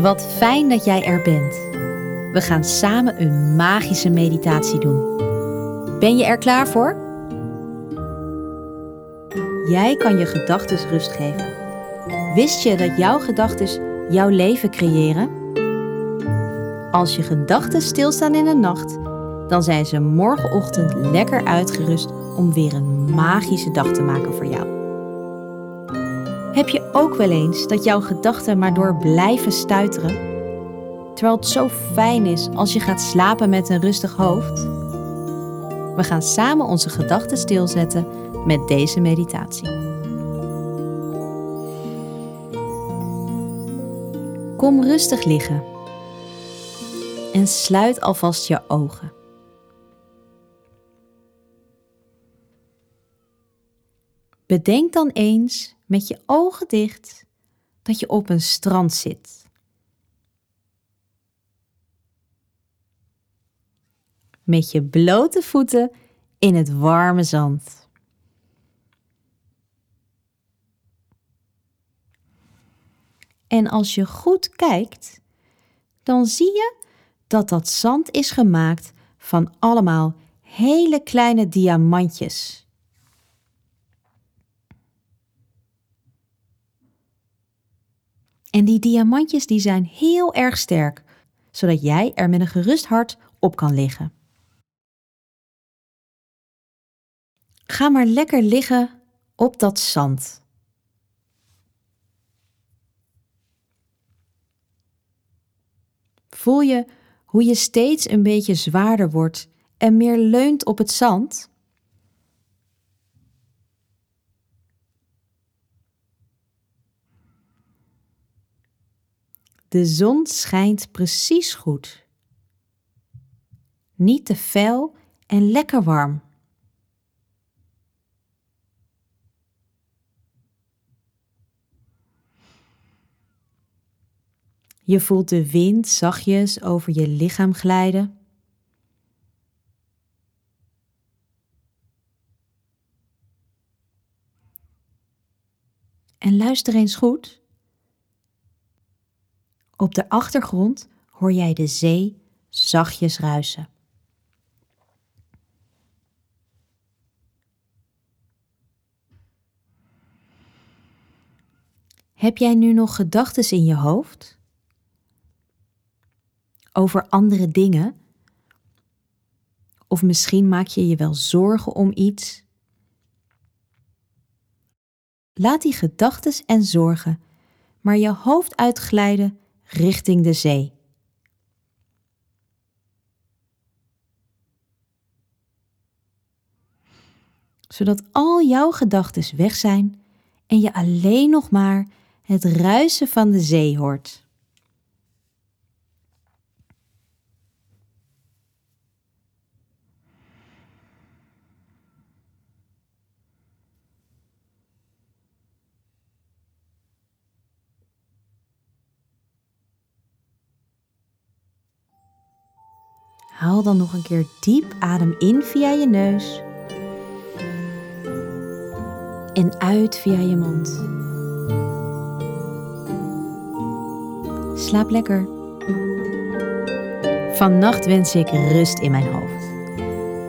Wat fijn dat jij er bent. We gaan samen een magische meditatie doen. Ben je er klaar voor? Jij kan je gedachten rust geven. Wist je dat jouw gedachten jouw leven creëren? Als je gedachten stilstaan in de nacht, dan zijn ze morgenochtend lekker uitgerust om weer een magische dag te maken voor jou. Heb je ook wel eens dat jouw gedachten maar door blijven stuiteren? Terwijl het zo fijn is als je gaat slapen met een rustig hoofd? We gaan samen onze gedachten stilzetten met deze meditatie. Kom rustig liggen en sluit alvast je ogen. Bedenk dan eens met je ogen dicht dat je op een strand zit. Met je blote voeten in het warme zand. En als je goed kijkt, dan zie je dat dat zand is gemaakt van allemaal hele kleine diamantjes. En die diamantjes die zijn heel erg sterk, zodat jij er met een gerust hart op kan liggen. Ga maar lekker liggen op dat zand. Voel je hoe je steeds een beetje zwaarder wordt en meer leunt op het zand? De zon schijnt precies goed. Niet te fel en lekker warm. Je voelt de wind zachtjes over je lichaam glijden. En luister eens goed. Op de achtergrond hoor jij de zee zachtjes ruisen. Heb jij nu nog gedachten in je hoofd? Over andere dingen? Of misschien maak je je wel zorgen om iets? Laat die gedachten en zorgen maar je hoofd uitglijden richting de zee. Zodat al jouw gedachten weg zijn en je alleen nog maar het ruisen van de zee hoort. Haal dan nog een keer diep adem in via je neus. En uit via je mond. Slaap lekker. Vannacht wens ik rust in mijn hoofd.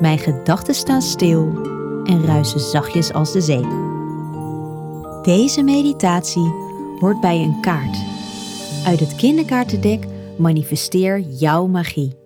Mijn gedachten staan stil en ruisen zachtjes als de zee. Deze meditatie hoort bij een kaart. Uit het kinderkaartendek manifesteer jouw magie.